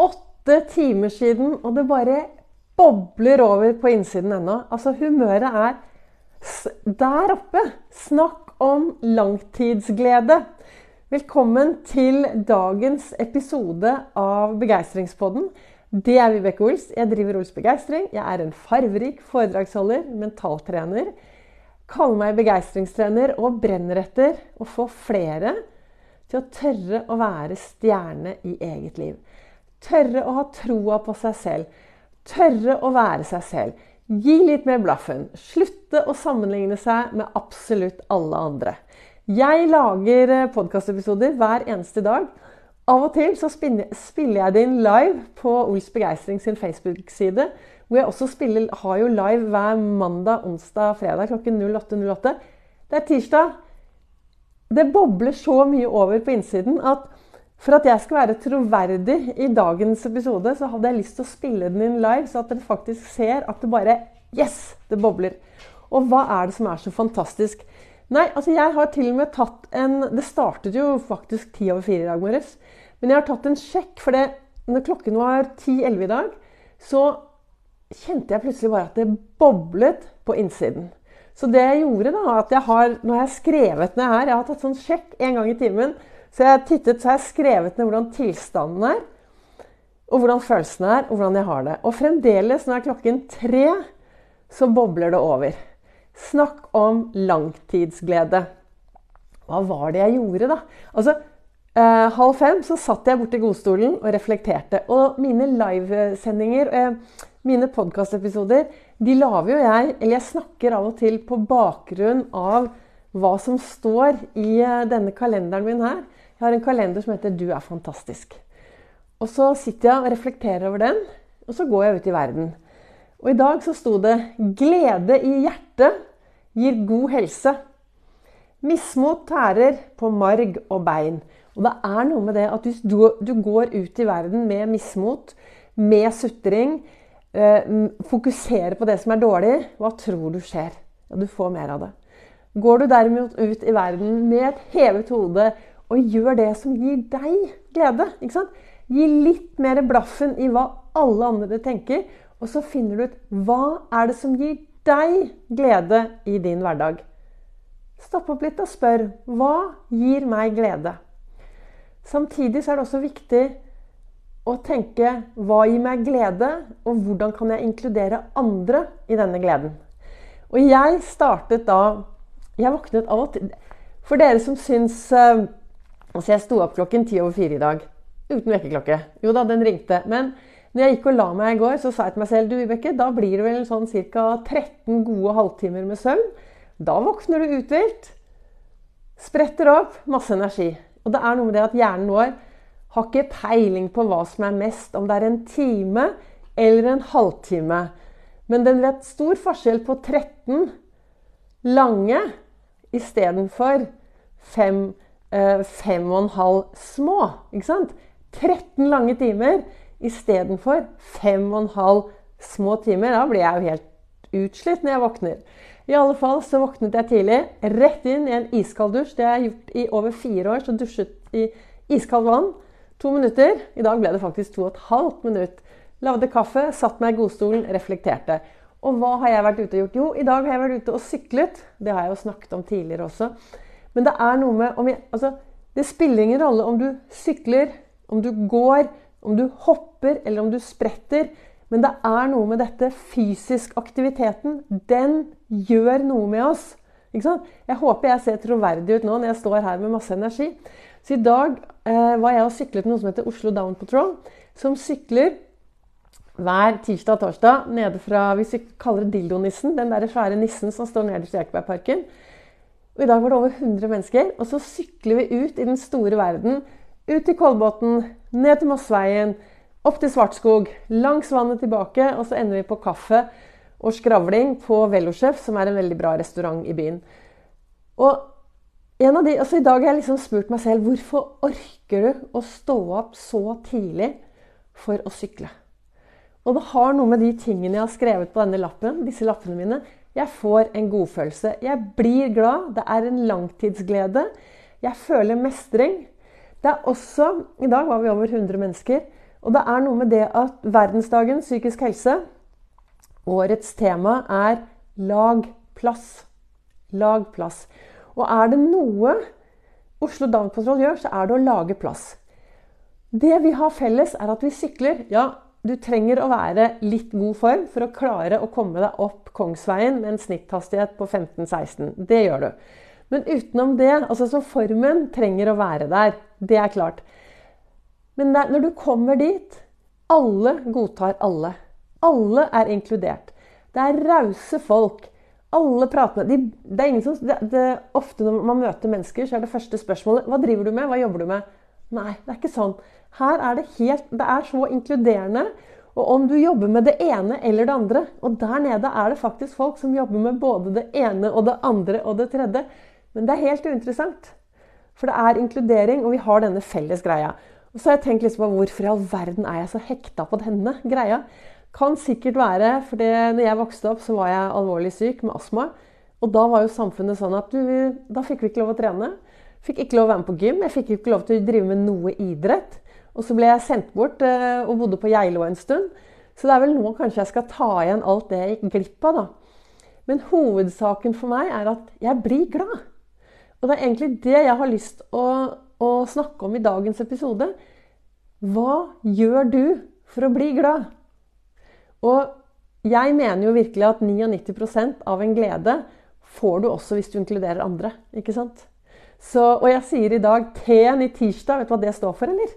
åtte timer siden, og det bare bobler over på innsiden ennå. Altså, humøret er der oppe. Snakk om langtidsglede. Velkommen til dagens episode av Begeistringspodden. Det er Vibeke Ols. Jeg driver Ols Begeistring. Jeg er en farverik foredragsholder, mentaltrener. Kaller meg begeistringstrener og brenner etter å få flere til å tørre å være stjerne i eget liv. Tørre å ha troa på seg selv. Tørre å være seg selv. Gi litt mer blaffen. Slutte å sammenligne seg med absolutt alle andre. Jeg lager eh, podkastepisoder hver eneste dag. Av og til så spiller jeg det inn live på Ols Begeistring sin Facebook-side. Hvor jeg også spiller, har jo live hver mandag, onsdag, fredag klokken 08.08. 08. Det er tirsdag. Det bobler så mye over på innsiden at for at jeg skal være troverdig i dagens episode, så hadde jeg lyst til å spille den inn live, så at dere faktisk ser at det bare Yes! Det bobler. Og hva er det som er så fantastisk? Nei, altså jeg har til og med tatt en Det startet jo faktisk ti over fire i dag morges. Men jeg har tatt en sjekk, for det, når klokken var 10-11 i dag, så kjente jeg plutselig bare at det boblet på innsiden. Så det jeg gjorde, da, at jeg har, jeg har skrevet ned her Jeg har tatt sånn sjekk en gang i timen. Så jeg har tittet, så jeg har skrevet ned hvordan tilstanden er, og hvordan følelsene er, og hvordan jeg har det. Og fremdeles, når det er klokken tre, så bobler det over. Snakk om langtidsglede. Hva var det jeg gjorde, da? Altså, eh, Halv fem så satt jeg borti godstolen og reflekterte. Og mine livesendinger, eh, mine podkastepisoder, de lager jo jeg Eller jeg snakker av og til på bakgrunn av hva som står i eh, denne kalenderen min her. Jeg har en kalender som heter 'Du er fantastisk'. Og så sitter jeg og reflekterer over den, og så går jeg ut i verden. Og i dag så sto det 'Glede i hjertet gir god helse'. Mismot tærer på marg og bein. Og det er noe med det at hvis du, du går ut i verden med mismot, med sutring, eh, fokuserer på det som er dårlig, hva tror du skjer? Ja, du får mer av det. Går du derimot ut i verden med et hevet hode og gjør det som gir deg glede, gi litt mer blaffen i hva alle andre tenker, og så finner du ut hva er det som gir deg glede i din hverdag. Stopp opp litt og spør hva gir meg glede? Samtidig er det også viktig å tenke hva gir meg glede, og hvordan kan jeg inkludere andre i denne gleden? Og jeg startet da Jeg våknet av og til For dere som syns eh, Altså, jeg sto opp klokken ti over fire i dag uten vekkerklokke. Jo da, den ringte. Men når jeg gikk og la meg i går, så sa jeg til meg selv du Vibeke, da blir det vel sånn ca. 13 gode halvtimer med søvn. Da våkner du uthvilt. Spretter opp. Masse energi. Og det er noe med det at hjernen vår har ikke peiling på hva som er mest, om det er en time eller en halvtime. Men den vet stor forskjell på 13 lange istedenfor fem, eh, fem og en halv små. Ikke sant? 13 lange timer istedenfor 5 12 små timer. Da blir jeg jo helt utslitt når jeg våkner. I alle fall så våknet jeg tidlig, rett inn i en iskald dusj. Det har jeg gjort i over fire år. Så dusjet i iskaldt vann. To minutter. I dag ble det faktisk to og et halvt minutt. Lagde kaffe, satt meg i godstolen, reflekterte. Og hva har jeg vært ute og gjort? Jo, i dag har jeg vært ute og syklet. Det har jeg jo snakket om tidligere også. Men det er noe med jeg, altså, Det spiller ingen rolle om du sykler, om du går, om du hopper eller om du spretter. Men det er noe med dette fysisk aktiviteten. Den gjør noe med oss. Jeg håper jeg ser troverdig ut nå når jeg står her med masse energi. Så i dag eh, var jeg og syklet noe som heter Oslo Down Patrol. Som sykler hver tirsdag og torsdag nede fra vi kaller det Dildonissen. Den der svære nissen som står nederst i Ekebergparken. Og I dag var det over 100 mennesker. Og så sykler vi ut i den store verden ut til Kolbotn, ned til Mossveien, opp til Svartskog, langs vannet tilbake, og så ender vi på kaffe og skravling på Velosjef, som er en veldig bra restaurant i byen. Og de, altså I dag har jeg liksom spurt meg selv hvorfor orker du å stå opp så tidlig for å sykle? Og det har noe med de tingene jeg har skrevet på denne lappen, disse lappene mine. Jeg får en godfølelse. Jeg blir glad. Det er en langtidsglede. Jeg føler mestring. Det er også I dag var vi over 100 mennesker. Og det er noe med det at verdensdagen psykisk helse, årets tema, er lag plass. Lag plass. Og er det noe Oslo Down gjør, så er det å lage plass. Det vi har felles, er at vi sykler. Ja, du trenger å være litt god form for å klare å komme deg opp Kongsveien med en snitthastighet på 15-16. Det gjør du. Men utenom det, altså så formen trenger å være der. Det er klart. Men der, når du kommer dit Alle godtar alle. Alle er inkludert. Det er rause folk. Alle prater med de, det er ingen som, det, det, Ofte når man møter mennesker, så er det første spørsmålet Hva driver du med? Hva jobber du med? Nei, det er ikke sånn. Her er det helt Det er så inkluderende. Og om du jobber med det ene eller det andre Og der nede er det faktisk folk som jobber med både det ene og det andre og det tredje. Men det er helt uinteressant. For det er inkludering, og vi har denne felles greia. Og så har jeg tenkt liksom på hvorfor i all verden er jeg så hekta på denne greia. Kan sikkert være fordi når jeg vokste opp, så var jeg alvorlig syk med astma. Og da var jo samfunnet sånn at du, da fikk vi ikke lov å trene. Fikk ikke lov å være med på gym. Jeg fikk ikke lov til å drive med noe idrett. Og så ble jeg sendt bort eh, og bodde på Geilo en stund. Så det er vel nå kanskje jeg skal ta igjen alt det jeg gikk glipp av, da. Men hovedsaken for meg er at jeg blir glad. Og det er egentlig det jeg har lyst å, å snakke om i dagens episode. Hva gjør du for å bli glad? Og jeg mener jo virkelig at 99% av en glede får du også hvis du inkluderer andre. ikke sant? Så, og jeg sier i dag T-en i tirsdag, vet du hva det står for, eller?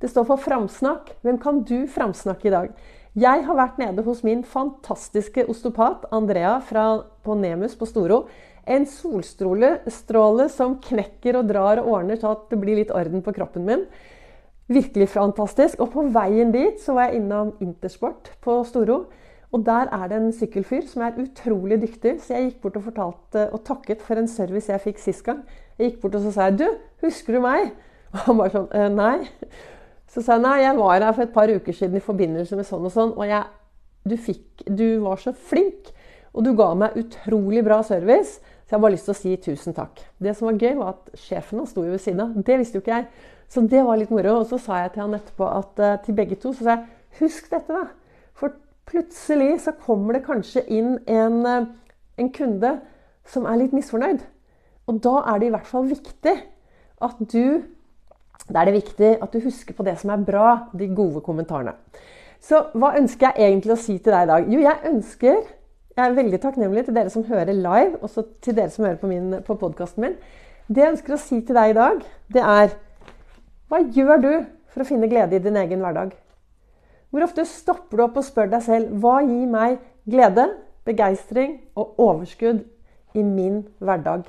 Det står for framsnakk. Hvem kan du framsnakke i dag? Jeg har vært nede hos min fantastiske osteopat Andrea fra, på Nemus på Storo. En solstråle som knekker og drar og ordner så at det blir litt orden på kroppen min. Virkelig fantastisk. Og på veien dit så var jeg innom Intersport på Storo. Og der er det en sykkelfyr som er utrolig dyktig, så jeg gikk bort og fortalte og takket for en service jeg fikk sist gang. Jeg gikk bort og så sa jeg, 'Du, husker du meg?' Og han bare sånn «Eh, 'Nei'. Så sa jeg nei, jeg var her for et par uker siden i forbindelse med sånn og sånn, og jeg, du, fikk, du var så flink, og du ga meg utrolig bra service. Så jeg har bare lyst til å si tusen takk. Det som var gøy, var at sjefen hans sto jo ved siden av. Det visste jo ikke jeg. Så det var litt moro. Og så sa jeg til han etterpå at uh, til begge to så sa jeg, husk dette, da. For plutselig så kommer det kanskje inn en, uh, en kunde som er litt misfornøyd. Og da er det i hvert fall viktig at du Da er det viktig at du husker på det som er bra, de gode kommentarene. Så hva ønsker jeg egentlig å si til deg i dag? Jo, jeg ønsker Jeg er veldig takknemlig til dere som hører live, og til dere som hører på, min, på podkasten min. Det jeg ønsker å si til deg i dag, det er hva gjør du for å finne glede i din egen hverdag? Hvor ofte stopper du opp og spør deg selv hva gir meg glede, begeistring og overskudd i min hverdag?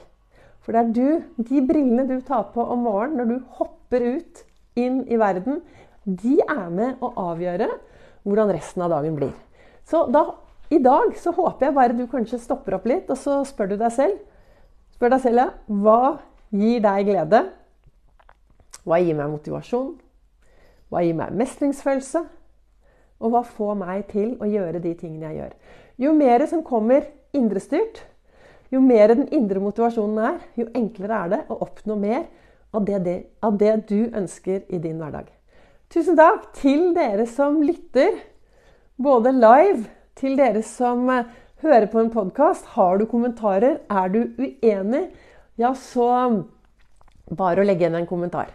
For det er du, de brillene du tar på om morgenen når du hopper ut inn i verden, de er med å avgjøre hvordan resten av dagen blir. Så da, i dag så håper jeg bare du kanskje stopper opp litt, og så spør du deg selv Spør deg selv, ja, hva gir deg glede? Hva gir meg motivasjon? Hva gir meg mestringsfølelse? Og hva får meg til å gjøre de tingene jeg gjør? Jo mer som kommer indrestyrt, jo mer den indre motivasjonen er, jo enklere er det å oppnå mer av det, det, av det du ønsker i din hverdag. Tusen takk til dere som lytter, både live, til dere som eh, hører på en podkast. Har du kommentarer? Er du uenig? Ja, så bare å legge igjen en kommentar.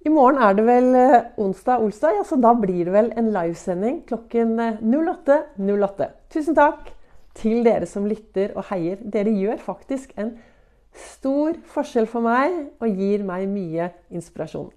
I morgen er det vel eh, onsdag, olsdag, ja, så da blir det vel en livesending klokken 08.08. 08. Tusen takk til dere som lytter og heier. Dere gjør faktisk en stor forskjell for meg og gir meg mye inspirasjon.